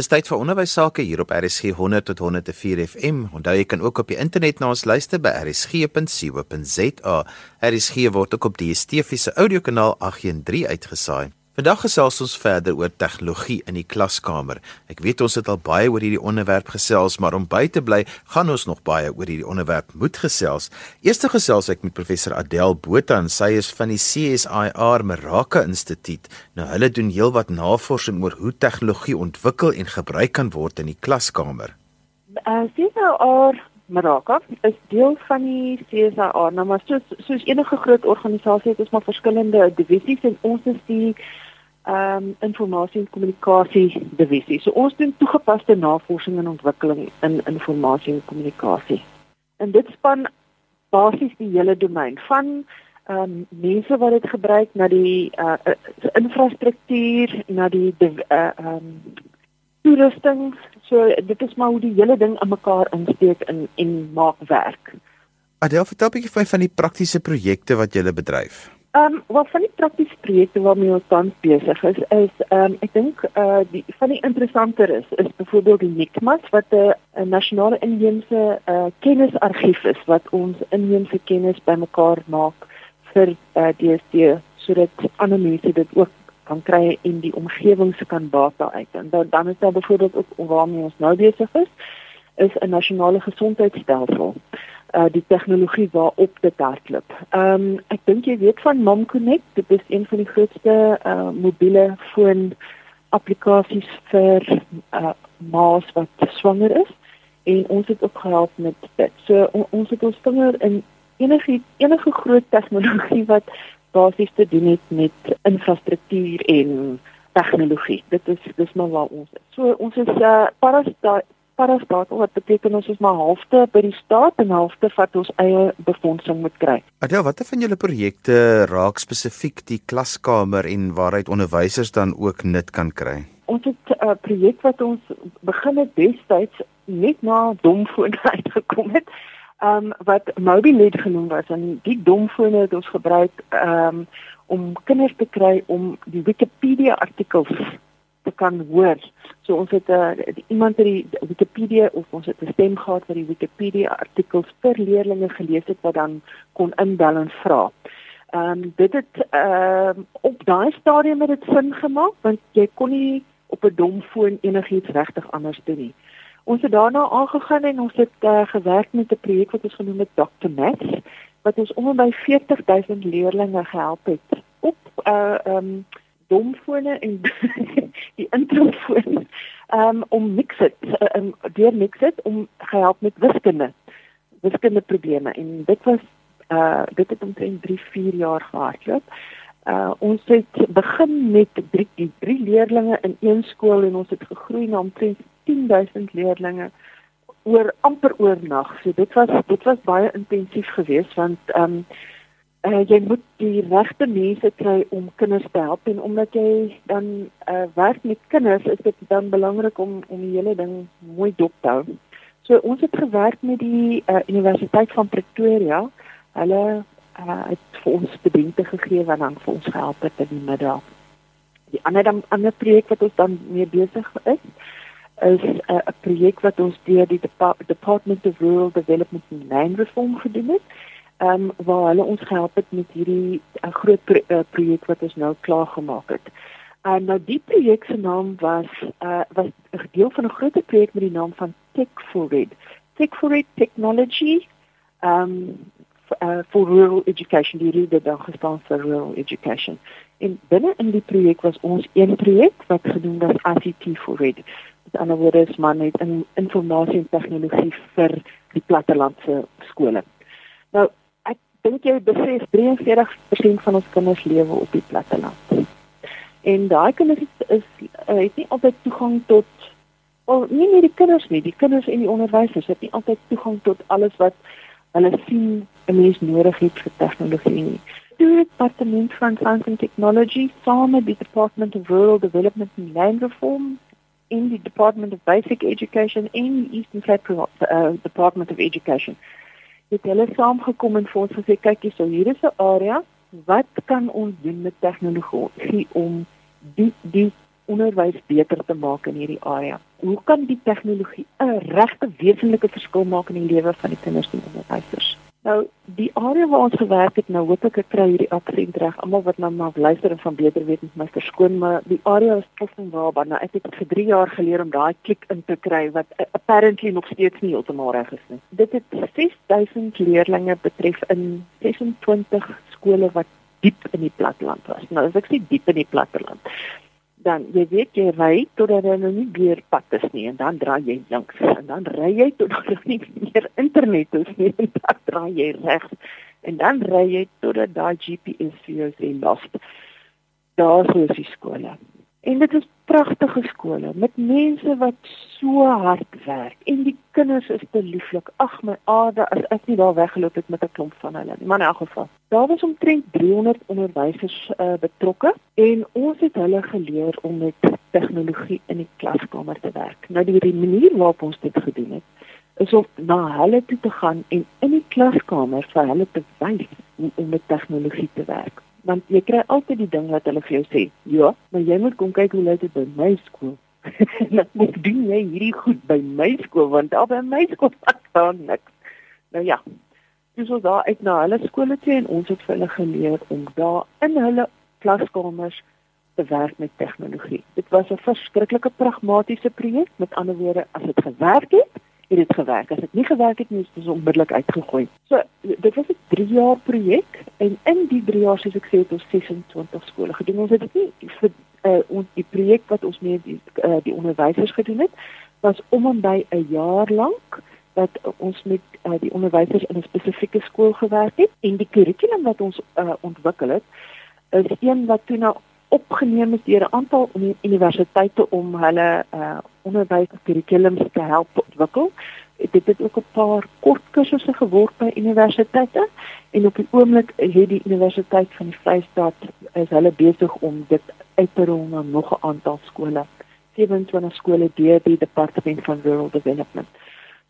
Dis tyd vir onderwys sake hier op RSG 100 tot 104 FM. Onthou jy kan ook op die internet na ons luister by rsg.co.za. RSG word ook op die DSTV se audiokanaal 813 uitgesaai. Vandag gesels ons verder oor tegnologie in die klaskamer. Ek weet ons het al baie oor hierdie onderwerp gesels, maar om by te bly, gaan ons nog baie oor hierdie onderwerp moet gesels. Eerste gesels ek met professor Adel Botha en sy is van die CSIR Meraka Instituut. Nou hulle doen heelwat navorsing oor hoe tegnologie ontwikkel en gebruik kan word in die klaskamer. Uh, CSIR Meraka is deel van die CSIR. Nou maar soos soos enige groot organisasie het ons maar verskillende divisies en ons is die ehm um, informasie en kommunikasie divisie. So ons doen toegepaste navorsing en ontwikkeling in informasie en kommunikasie. En dit span basies die hele domein van ehm um, mense wat dit gebruik na die uh, uh infrastruktuur, na die eh, ehm uh, um, toerusting. So dit is maar hoe die hele ding aan mekaar insteek in en maak werk. Adel, vertel 'n bietjie van die praktiese projekte wat jy bedryf. Ehm um, wat van die praktiese projekte waarmee ons tans besig is is ehm um, ek dink eh uh, die van die interessanter is is byvoorbeeld die NICMAS wat 'n nasionale inheemse eh uh, kennisargief is wat ons inheemse kennis bymekaar maak vir eh uh, DSD sodat ander mense dit ook kan kry en die omgewing se kan baat uit. En dan dan is daar byvoorbeeld ook waarmee ons nou besig is is 'n nasionale gesondheidstelsel uh die tegnologie waarop dit hardloop. Ehm um, ek dink jy weet van Mom Connect, dit is een van die grootste uh mobiele foon applikasies vir uh ma's wat swanger is en ons het ook gehelp met dit. So on, ons het ons vinger in enige enige groot tegnologie wat basies te doen het met infrastruktuur en tegnologie. Dit is dis maar waar ons is. So ons is uh parasta parastaat wat beteken ons is maar halfte by die staat en halfte vat ons eie befondsing moet kry. Adel, watter van julle projekte raak spesifiek die klaskamer en waaruit onderwysers dan ook nut kan kry? Ons het 'n uh, projek wat ons begin het destyds net na domfone uitgekom het. Ehm um, wat Mobilet genoem was en die domfone het ons gebruik ehm um, om kinders te kry om die Wikipedia artikels te kan hoor. So ons het 'n uh, eh, iemand het die Wikipedia of ons het 'n stem gehad wat die Wikipedia artikels vir leerders gelees het wat dan kon inbel en vra. Ehm um, dit het ehm uh, op daai stadium het dit sin gemaak want jy kon nie op 'n dom foon enigiets regtig anders doen nie. Ons het daarna aangegaan en ons het uh, gewerk met 'n projek wat ons genoem het Dr. Maths wat ons en by 40000 leerders gehelp het op uh, ehm um, domfone en die introfoon um, om mixit um, deur mixit om gehelp met wiskunde wiskunde probleme en dit was uh dit het omtrent 3 4 jaar gehardloop. Uh ons het begin met drie drie leerders in een skool en ons het gegroei na omtrent 10000 leerders oor amper oornag. So dit was dit was baie intensief geweest want um uh, jy moet die regte mense kry om kinders te help en omdat jy dan uh, werk met kinders is dit dan belangrik om om die hele ding mooi dop te hou. So ons het gewerk met die uh, Universiteit van Pretoria. Hulle uh, het vir ons studente gegee wat dan vir ons gehelp het in die middag. Die ander dan ander projek wat ons dan mee besig is is 'n uh, projek wat ons deur die Depart Department of Rural Development and Land Reform gedoen het ehm um, waar hulle ons gehelp het met hierdie uh, groot pro uh, projek wat ons nou klaar gemaak het. En uh, nou die projek se naam was uh was 'n deel van 'n groter projek met die naam van Tech for Red. Tech for Red Technology ehm um, uh, for rural education die rede dan gestaan vir rural education. En binne in die projek was ons een projek wat genoem was ICT for Red. Ander woorde is maar net in informasie en tegnologie vir die plattelandse skole. Nou dink jy besef 43% van ons kinders lewe op die platteland. En daai kinders is, is uh, het nie altyd toegang tot wel nie net die kinders nie, die kinders en die onderwysers het nie altyd toegang tot alles wat hulle sien 'n mens nodig het vir tegnologie nie. Die departement van science and technology saam met die department of rural development and land reform in die department of basic education in the eastern cape uh, department of education het hulle saamgekom en vir ons gesê kyk hierso hier is 'n area wat kan ons doen met tegnologie om die die onderwys beter te maak in hierdie area? Hoe kan die tegnologie 'n regte wesenlike verskil maak in die lewe van die kinders en onderwysers? Nou, die area waar ons gewerk het, nou hoop ek ek kry hierdie aksent reg. Almal wat nou maar luister en van beter weet met my verskoon, maar die area is Tussen Waba. Nou ek het vir 3 jaar geleer om daai klik in te kry wat apparently nog steeds nie heeltemal reg is nie. Dit het 6000 leerders betref in 26 skole wat diep in die platteland was. Nou, as ek sê diep in die platteland, dan jy weet jy ry totdat daar nou nie meer pad is nie en dan draai jy links en dan ry jy totdat daar nie meer internet is nie en dan draai jy regs en dan ry jy totdat daai GPS vir jou sê lost. Daar is die skole. En dit is pragtige skole met mense wat so hard werk en die kinders is te lieflik. Ag my aarde, as ek nie daar weggeloop het met 'n klomp van hulle nie. Maar in elk geval, daar was omtrent 300 onderwysers uh, betrokke en ons het hulle geleer om met tegnologie in die klaskamer te werk. Nou die manier waarop ons dit gedoen het, is om na hulle toe te gaan en in die klaskamer vir hulle te wys hoe om met tegnologie te werk want jy kry altyd die ding wat hulle vir jou sê, ja, maar jy moet kom kyk hoe lyk dit by my skool. Net moet doen jy hierdie goed by my skool want daar by my skool staan niks. Nou ja. Dis ons daar uit na hulle skole toe en ons het vir hulle geleer om daar in hulle klaskamers werk met tegnologie. Dit was 'n verskriklike pragmatiese projek. Met ander woorde, as dit gewerk het, het dit gewerk. As dit nie gewerk het nie, is dit onmiddellik uitgegooi. So dit was 'n 3 jaar projek en in die 3 jaar soos ek sê het ons 26 skole gedoen. Ons het dit nie vir uh, ons die projek wat ons met die uh, die onderwysers gedoen het was om en by 'n jaar lank dat ons met uh, die onderwysers in 'n spesifieke skool gewerk het en die kurrikulum wat ons uh, ontwikkel het is een wat toe nou opgeneem is deur 'n aantal universiteite om hulle uh, onderwyskurrikulums te help ontwikkel. Dit het ook 'n paar kort kursusse geword by universiteite en op die oomblik het die Universiteit van die Vrystaat is hulle besig om dit uit te rol na nog 'n aantal skole. 27 skole deur die Departement van Rural Development.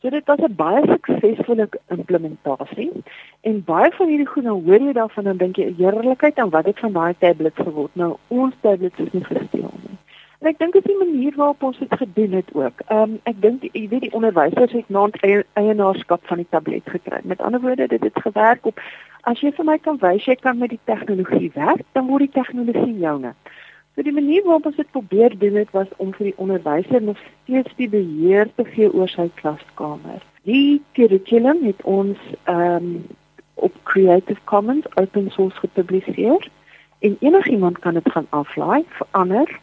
So dit was 'n baie suksesvolle implementasie en baie van hierdie goed nou hoor jy daarvan dan dink jy heerlikheid aan wat het van daai tablets geword. Nou ons tablets is nie gesteel nie. En ek dink dit is die manier waarop ons dit gedoen het ook. Ehm um, ek dink jy weet die onderwysers het nou eienaarskap van die tablet gekry. Met ander woorde dit het gewerk op as jy vir my kan wys jy kan met die tegnologie werk, dan word die tegnologie joune. So die manier waarop ons dit probeer doen het was om vir die onderwyser nog steeds die beheer te gee oor sy klaskamer. Die kurrikulum het ons ehm um, op Creative Commons open source gepubliseer en enigiemand kan dit gaan aflaai, verander.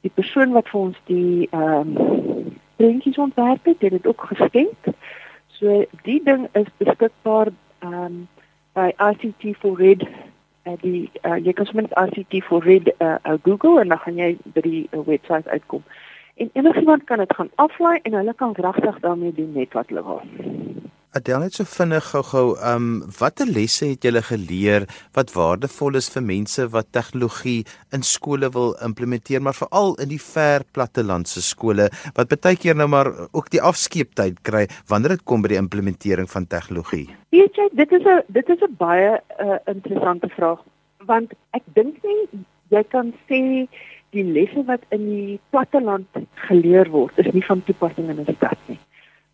Die persoon wat vir ons die ehm um, prentjies ontwerp het, het dit ook geskenk. So die ding is beskikbaar ehm um, by ICT for Red uh, die uh, jy kan sommer net RCT vir read uh, uh, Google en dan gaan jy by die uh, webwerf uitkom. En enigiemand kan dit gaan aflaai en hulle kan regtig daarmee doen net wat hulle wil. Adel net so vinnig gou-gou, ehm um, watter lesse het julle geleer wat waardevol is vir mense wat tegnologie in skole wil implementeer, maar veral in die ver plattelandse skole wat baie keer nou maar ook die afskeeptyd kry wanneer dit kom by die implementering van tegnologie? Weet jy, dit is 'n dit is 'n baie uh, interessante vraag want ek dink nie jy kan sê die lesse wat in die platteland geleer word is nie van toepassing in 'n stad nie.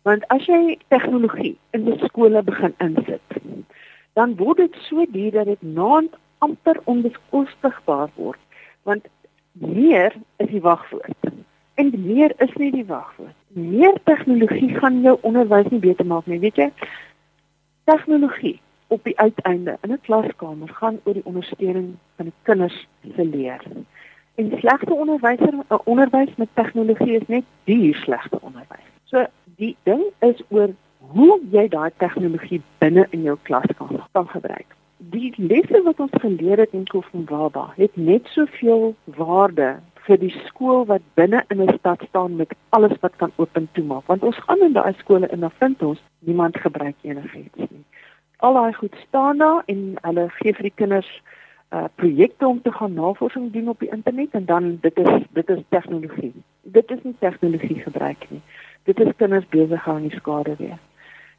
Want as jy tegnologie in die skole begin insit, dan word dit so duur dat dit naand amper onbeskostigbaar word. Want meer is die wagwoord. En meer is nie die wagwoord. Meer tegnologie gaan jou onderwys nie beter maak nie, weet jy? Tegnologie op die uiteinde in 'n klaskamer gaan oor die ondersteuning van die kinders se leer. En slegte onderwyser onderwys met tegnologie is net duur slegte onderwys. So die ding is oor hoe jy daai tegnologie binne in jou klas kan kan gebruik. Die lesse wat ons geleer het in Kofumbaba het net soveel waarde vir die skool wat binne in 'n stad staan met alles wat kan oop en toe maak. Want ons gaan in daai skole en dan vind ons niemand gebruik enigiets nie. Al daai goed staan daar en hulle gee vir die kinders uh projekte om te gaan navorsing doen op die internet en dan dit is dit is tegnologie. Dit is nie tegnologie gebruik nie dit is kinders besig aan die skade weer.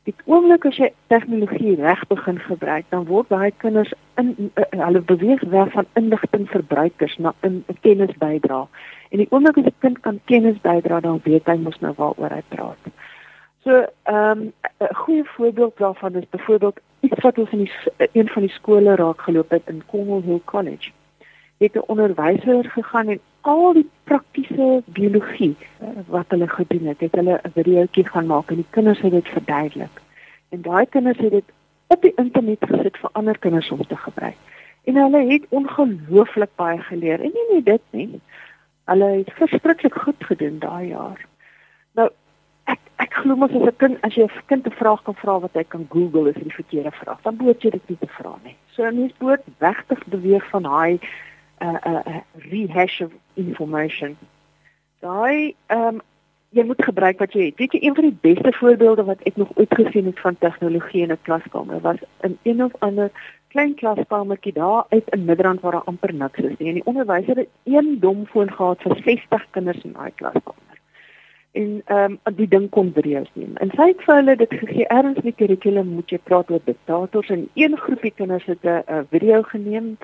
Die oomblik as jy tegnologie reg begin gebruik, dan word baie kinders in uh, hulle beweeg weg van inligtingverbruikers na in kennis bydra. En die oomblik as 'n kind kan kennis bydra, dan weet hy mos nou waaroor hy praat. So, ehm um, 'n goeie voorbeeld daarvan is byvoorbeeld iets wat ons in die, een van die skole raak geloop het in Cornwall Hill College het 'n onderwyser gegaan en al die praktiese biologie uh, wat hulle gedoen het, het hulle 'n videoetjie gaan maak en die kinders het dit verduidelik. En daai kinders het dit op die internet gesit vir ander kinders om te gebruik. En hulle het ongelooflik baie geleer. En nie net dit nie. Hulle het verskriklik goed gedoen daai jaar. Nou ek ek glo mos as 'n kind as jy 'n kind 'n vraag kan vra wat hy kan Google is die verkeerde vraag. Dan moet jy dit nie te vra nie. So 'n mens moet wegtig beweeg van daai 'n uh, 'n uh, rehash of information. Daai ehm um, jy moet gebruik wat jy het. Weet jy een van die beste voorbeelde wat ek nog ooit gesien het van tegnologie in 'n klaskamer was in een of ander klein klaskamertjie daar uit in Midrand waar daar amper niks is nie. En die onderwyser het een dom foon gehad vir 60 kinders in daai klaskamer. En ehm um, die ding kon video's neem. En sy het vir hulle dit gegee erns in die kurrikulum moet jy praat oor diktators en een groepie kinders het 'n video geneem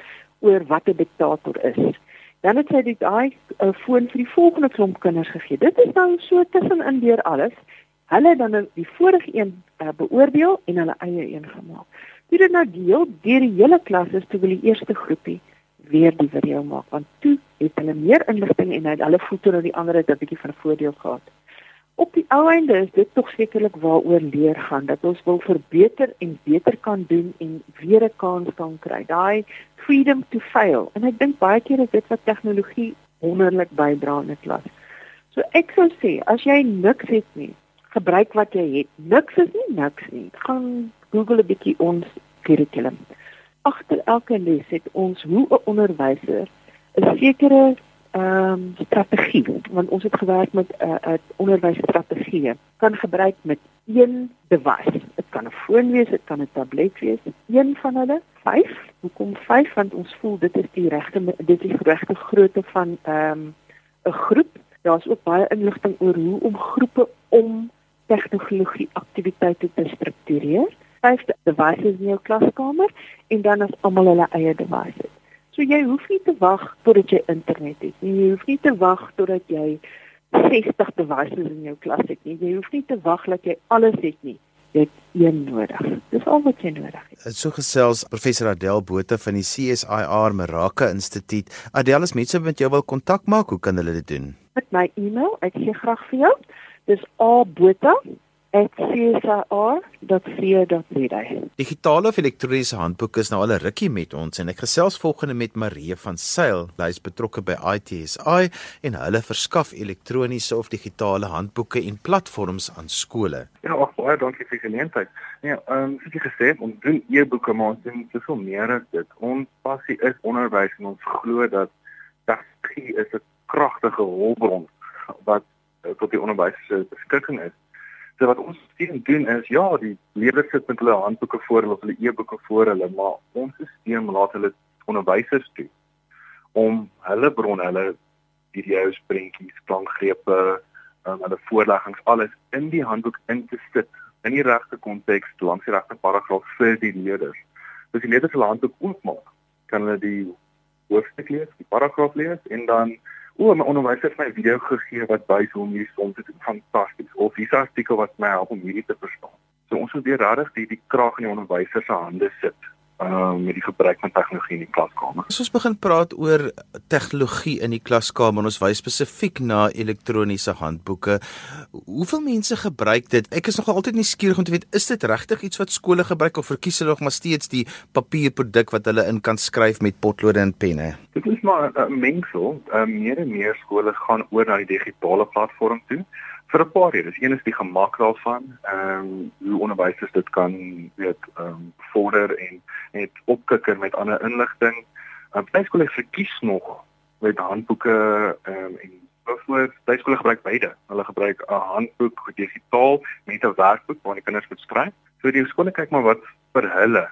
oor wat 'n diktator is. Dan het sy dit daai uh, foon vir die volgende klomp kinders gegee. Dit is nou so tussenin deur alles. Hulle dan nou die vorige een uh, beoordeel en hulle eie een gemaak. Dit het nou deel deur die hele klas is toe wil die eerste groepie weer die video maak want toe het hulle meer inligting en hulle voel toe nou die ander het 'n bietjie van voordeel gehad op die ou einde is dit tog sekerlik waaroor leer gaan dat ons wil verbeter en beter kan doen en weer 'n kans kan kry. Daai freedom to fail. En ek dink baie keer is dit wat tegnologie wonderlik bydra in 'n klas. So ek sou sê as jy niks het nie, gebruik wat jy het. Niks is nie niks nie. Gaan Google 'n bietjie ons kurrikulum. Agter elke les het ons hoe 'n onderwyser 'n sekere um, strategie want ons het gewerk met 'n uh, uh, onderwysstrategie kan gebruik met een device. Dit kan 'n foon wees, dit kan 'n tablet wees. Een van hulle, 5. Hoekom 5? Want ons voel dit is die regte dit is die regte grootte van ehm um, 'n groep. Daar's ook baie inligting oor hoe om groepe om tegnologie aktiwiteite te struktureer. Vyf devices in jou klaskamer en dan as almal hulle eie devices. So jy hoef nie te wag totdat jy internet het nie. Jy hoef nie te wag totdat jy 60 devices in jou klas het nie. Jy hoef nie te wag dat jy alles het nie. Jy het een nodig. Dis al wat jy nodig het. So gesels professor Adel Botha van die CSIR Meraka Instituut. Adel, as mense met jou wil kontak maak, hoe kan hulle dit doen? Met my e-mail, ek gee graag vir jou. Dis abotha @csr.co.za. Digitale of elektroniese handboeke is nou al 'n rukkie met ons en ek gesels volgende met Marie van Sail. Sy is betrokke by ITSI en hulle verskaf elektroniese of digitale handboeke en platforms aan skole. Ja, ag baie dankie vir die geleentheid. Ja, ehm um, soos jy gesê het, ons doen e-boeke maar ons doen soveel meer as dit. Ons passie is onderwys en ons glo dat tegnologie is 'n kragtige hulpbron wat tot die onderwys se beskikking is. So wat ons steeds doen is ja, die leerders sit met hulle handboeke voor hulle of hulle e-boeke voor hulle, maar ons stelsel laat hulle onderwysers toe om hulle bronne, hulle video's, prentjies, klankgrepe, um, hulle voorleggings alles in die handboek in te sit in die regte konteks langs die regte paragraaf vir die leerders. Dus die leerders hulle handboek oopmaak, kan hulle die hoofstuk lees, die paragraaf lees en dan O, my onderwyser het my video gegee wat wys hoe om hierdie som te doen. Fantasties. Of hierdie artikel wat my help om hierdie te verstaan. So ons moet weer regtig die die krag in die onderwyser se hande sit um, met die gebruik van tegnologie in die klaskamer. As ons begin praat oor tegnologie in die klaskamer, ons wys spesifiek na elektroniese handboeke. Hoeveel mense gebruik dit? Ek is nog altyd nuuskierig om te weet, is dit regtig iets wat skole gebruik of verkies hulle nog maar steeds die papierproduk wat hulle in kan skryf met potlode en penne? Dit is maar 'n mengsel. Um, meer en meer skole gaan oor na die digitale platform toe vir 'n paar redes. Een is die gemak daarvan, ehm um, hoe onderwysers dit kan weet ehm um, vorder en net opkikker met ander inligting. Uh, baie skole verkies nog met handboeke ehm um, en byvoorbeeld baie skole gebruik beide. Hulle gebruik 'n handboek digitaal met 'n werkboek waar die kinders moet skryf. So die skole kyk maar wat vir hulle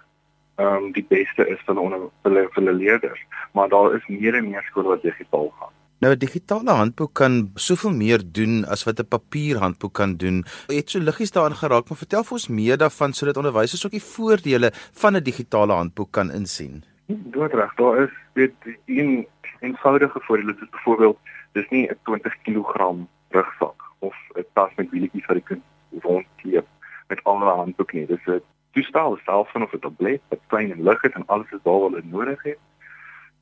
ehm um, die beste is vir hulle vir hulle leerders, maar daar is meer en meer skole wat digitaal gaan. Nou 'n digitale handboek kan soveel meer doen as wat 'n papierhandboek kan doen. Jy het so liggies daarin geraak, maar vertel vir ons meer daarvan sodat onderwysers ook die voordele van 'n digitale handboek kan insien. Doodreg, daar is weet een eenvoudige voordele soos byvoorbeeld dis nie 'n 20 kg rugsak of 'n tas met wielietjies wat jy kan rondkleep met alle handboek nie. Dis 'n toestel self van of 'n tablet wat klein en lig is en alles is daar wat jy nodig het.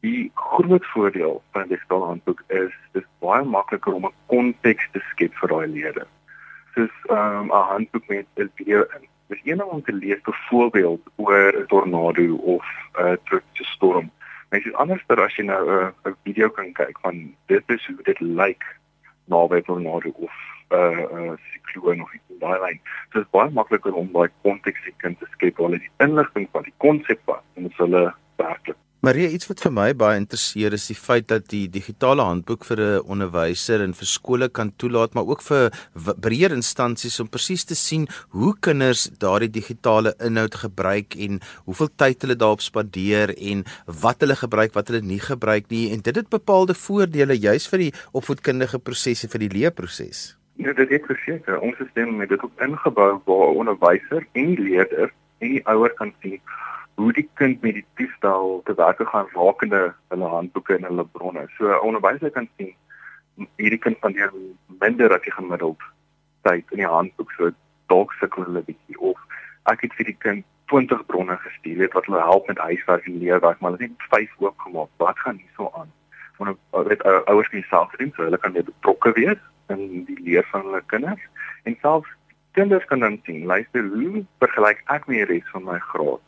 Die groot voordeel van 'n digitale handboek is dis baie makliker om 'n konteks te skep vir daai leerders. Soos um, 'n um, handboek met 'n video in. Dis een om te lees byvoorbeeld oor 'n tornado of 'n uh, tropiese storm. Mens is anders as jy nou 'n uh, video kan kyk van dit is hoe dit lyk naby 'n tornado of 'n uh, uh, sikloon of iets daai lyn. So dit is baie makliker om daai konteks te skep, hulle die inligting van die konsep wat en hulle werklik Maria, iets wat vir my baie interesseer is die feit dat die digitale handboek vir 'n onderwyser en vir skole kan toelaat, maar ook vir breër instansies om presies te sien hoe kinders daardie digitale inhoud gebruik en hoeveel tyd hulle daarop spandeer en wat hulle gebruik, wat hulle nie gebruik nie en dit het bepaalde voordele juis vir die opvoedkundige prosesse vir die leerproses. Ja, dit is verseker. Ons stelsel het dit ook ingebou waar 'n onderwyser en die leerder en die ouer kan sien hoe die kind met die toestel te werk gaan rakende hulle handboeke en hulle bronne. So 'n onderwyser kan sien hierdie kind spandeer minder as die gemiddeld tyd in die handboek. So dalk sukkel hulle bietjie of ek het vir die kind 20 bronne gestuur weet wat hulle help met huiswerk en leerwerk, maar hulle het net 5 oopgemaak. Wat gaan hier so aan? Want weet ouers kan self doen, so hulle kan net betrokke wees in die leer van hulle kinders en selfs kinders kan dan sien, luister hoe vergelyk ek die res van my graad?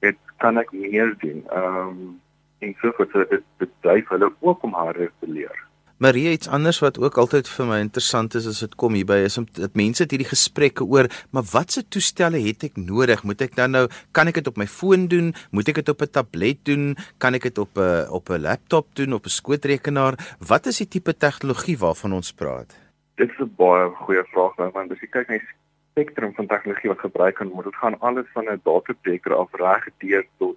Dit kan ek meer doen. Ehm um, en so voort. So dit dit dryf hulle ook om harder te leer. Marie iets anders wat ook altyd vir my interessant is as dit kom hierby is om dat mense het hierdie gesprekke oor maar watse toestelle het ek nodig? Moet ek dan nou kan ek dit op my foon doen? Moet ek dit op 'n tablet doen? Kan ek dit op 'n op 'n laptop doen op 'n skootrekenaar? Wat is die tipe tegnologie waarvan ons praat? Dit is 'n baie goeie vraag nou want as jy kyk na die spektrum van tegnologie wat gebruik kan word. Dit gaan alles van 'n databeker af reg deur tot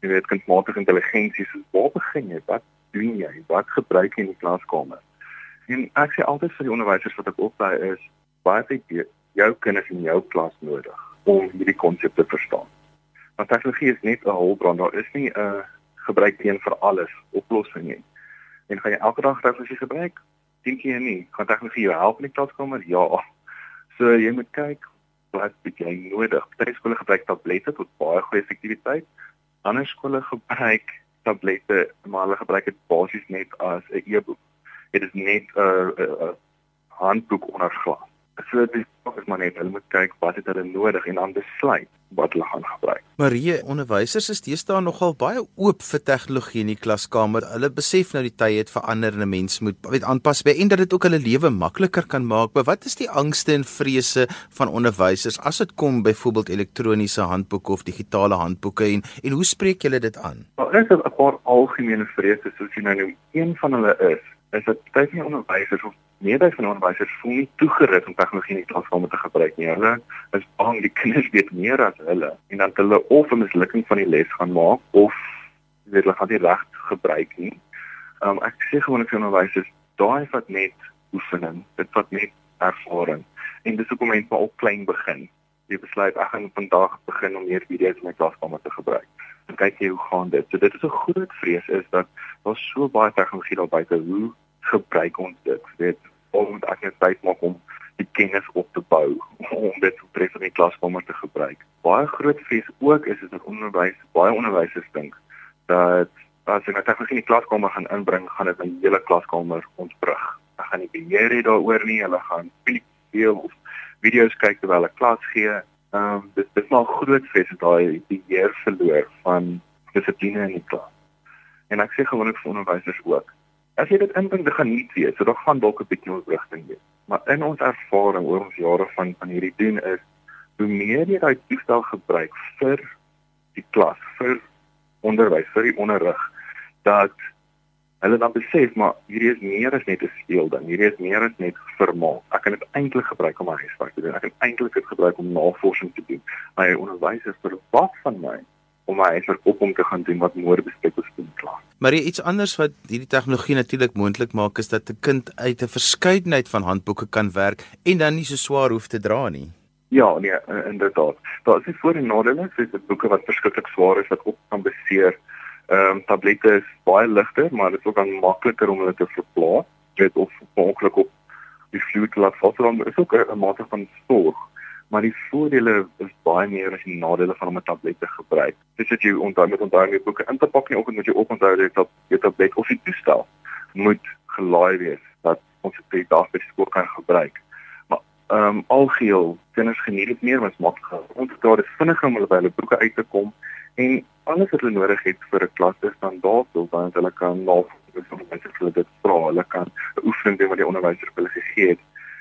jy weet kunsmatige intelligensie. So waar begin jy? Wat doen jy? Wat gebruik jy in die klaskamer? En ek sê altyd vir die onderwysers wat ek oplei is, het jy jou kinders in jou klas nodig om hierdie konsep te verstaan? Want tegnologie is net 'n hulpbron. Daar is nie 'n gebruik teen vir alles oplossing nie. En gaan jy elke dag tegnologie gebruik? Dink jy nie? Gaan tegnologie jou help in die klaskamer? Ja, So jy moet kyk wat jy nodig. Party skole gebruik tablette tot baie goeie effektiwiteit. Ander skole gebruik tablette, maar hulle gebruik dit basies net as 'n e-boek. Dit is net 'n handboek onder glas. So dit is maar net hulle moet kyk wat het hulle nodig en dan besluit wat hulle gaan gebruik. Marie, onderwysers is deesdae nogal baie oop vir tegnologie in die klaskamer. Hulle besef nou die tye het verander en 'n mens moet weet aanpas by en dat dit ook hulle lewe makliker kan maak. Maar wat is die angste en vrese van onderwysers as dit kom byvoorbeeld elektroniese handboeke of digitale handboeke en en hoe spreek julle dit aan? Daar is 'n paar algemene vrese soos jy nou noem. Een van hulle is is dat baie onderwysers of meerderheid van onderwysers voel nie toegerus om tegnologie in die klaskamer te gebruik nie. Hulle is bang die kinders weet meer as hulle en dan hulle of 'n mislukking van die les gaan maak of weet hulle gaan dit reg gebruik nie. Um ek sê gewoonlik vir onderwysers, daai vat net oefening, dit vat net ervaring. En dis hoekom mense maar op klein begin. Jy besluit ek gaan vandag begin om meer video's in my klaskamer te gebruik. En kyk jy hoe gaan dit. So dit is 'n groot vrees is dat daar so baie tegnologie daar buite hoe gebruik ons dit weet om ek net tyd maak om die kennis op te bou om dit op tref in die klaskamer te gebruik. Baie groot vrees ook is is dat onderwys baie onderwysers dink dat as jy net tegnologie in die klaskamer gaan inbring, gaan dit 'n hele klaskamer ontbrug. Hulle gaan nie beheer hê daaroor nie, hulle gaan speel of video's kyk terwyl hulle klas gee. Ehm um, dit dit maak groot vrees dat daai beheer verloor van dissipline in die klas. En ek sê gewoonlik vir onderwysers ook, As jy dit inbring, dan gaan nie weet, so dan gaan dalk 'n bietjie oorwigting wees. Maar in ons ervaring oor ons jare van van hierdie doen is hoe meer jy daai toestel gebruik vir die klas, vir onderwys, vir die onderrig, dat hulle dan besef maar hierdie is meer as net 'n speel dan. Hierdie is meer as net vermaak. Ek kan dit eintlik gebruik om my huiswerk te doen. Ek kan eintlik dit gebruik om navorsing te doen. My onderwysers verwag van my om my huiswerk op om te gaan doen wat môre bespreek klas. Maar iets anders wat hierdie tegnologie natuurlik moontlik maak is dat 'n kind uit 'n verskeidenheid van handboeke kan werk en dan nie so swaar hoef te dra nie. Ja, nee, inderdaad. Daar is voor en nadele, soos dit boeke wat verskriklik swaar is wat op kan beseer. Ehm um, tablette is baie ligter, maar dit is ook dan makliker om hulle te verplaas, dit of ongeluk op die vloer te laat val. So dan is ook 'n mate van sorg maar die voordele is baie meer as die nadele van om 'n tablet te gebruik. Dis dat jy onthou met onthou om jou boeke in te pak nie, ook moet jy ook onthou dat jy tablet of die toestel moet gelaai wees dat ons dit daar by skool kan gebruik. Maar ehm um, algeheel kinders geniet dit meer want maak ons daar is vinniger om by hulle boeke uit te kom en alles wat hulle nodig het vir 'n klas is dan daar sou dan hulle kan nou vir mense vir dit vra, hulle kan 'n oefening doen wat die onderwyser vir hulle gegee het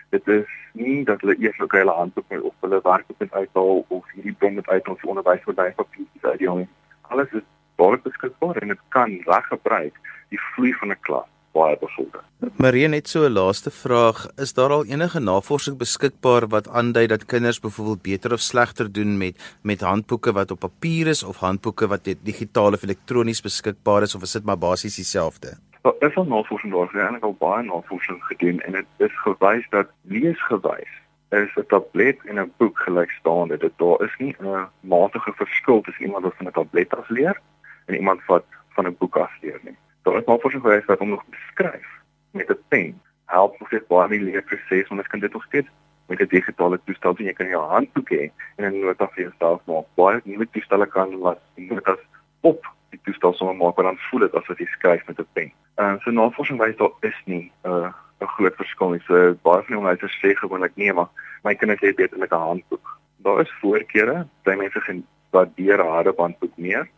dit is nie dat hulle eers ook hulle hand op of hulle werk op met uithaal of hierdie bring met uit ons onderwys word by papier uit die jongen. Alles is baie beskikbaar en dit kan reg gebruik die vloei van 'n klas baie bevorder. Marie net so 'n laaste vraag, is daar al enige navorsing beskikbaar wat aandui dat kinders byvoorbeeld beter of slegter doen met met handboeke wat op papier is of handboeke wat digitaal of elektronies beskikbaar is of is dit maar basies dieselfde? Daar is al navorsing daar gedoen, eintlik al baie navorsing gedoen en dit is gewys dat leesgewys is 'n tablet en 'n boek gelykstaande. Dit daar is nie 'n matige verskil tussen iemand wat van 'n tablet af leer en iemand wat van 'n boek af leer nie. Daar is navorsing gewys dat om nog te skryf met 'n pen help nog net baie meer leerproses want jy kan dit nog steeds met 'n digitale toestel doen. Jy kan jou handboek hê en 'n nota vir jouself maak. Baie nuwe toestelle kan wat notas op die toestel sommer maak want dan voel dit asof jy skryf met 'n pen. Ehm uh, so navorsing wys daar is nie 'n uh, 'n groot verskil nie. So baie van die onderwysers sê gewoonlik nee, maar my kinders het beter met 'n handboek. Daar is voorkeure, baie mense gaan waardeer harde handboek meer,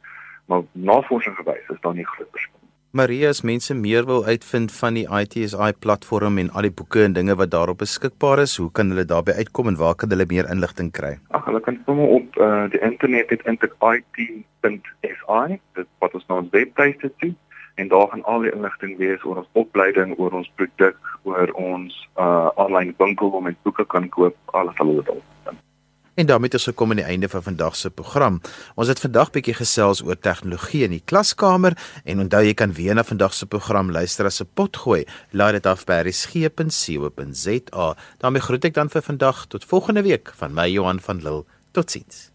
maar navorsing gewys is daar nie groot verskil. Maria, as mense meer wil uitvind van die ITSI platform en al die boeke en dinge wat daarop beskikbaar is, hoe kan hulle daarbey uitkom en waar kan hulle meer inligting kry? Ag, hulle kan sommer op uh, die internet het intik.it.si, dit wat ons nou ons webtuiste toe en daar gaan al die inligting wees oor ons opleiding, oor ons produk, oor ons uh online winkel waar mense boeke kan koop, alles sal hulle daar. En daarmee is gekom aan die einde van vandag se program. Ons het vandag bietjie gesels oor tegnologie in die klaskamer en onthou jy kan weer na vandag se program luister as 'n pot gooi. Laai dit af by resgep.co.za. daarmee groet ek dan vir vandag tot volgende week van my Johan van Lille. Totsiens.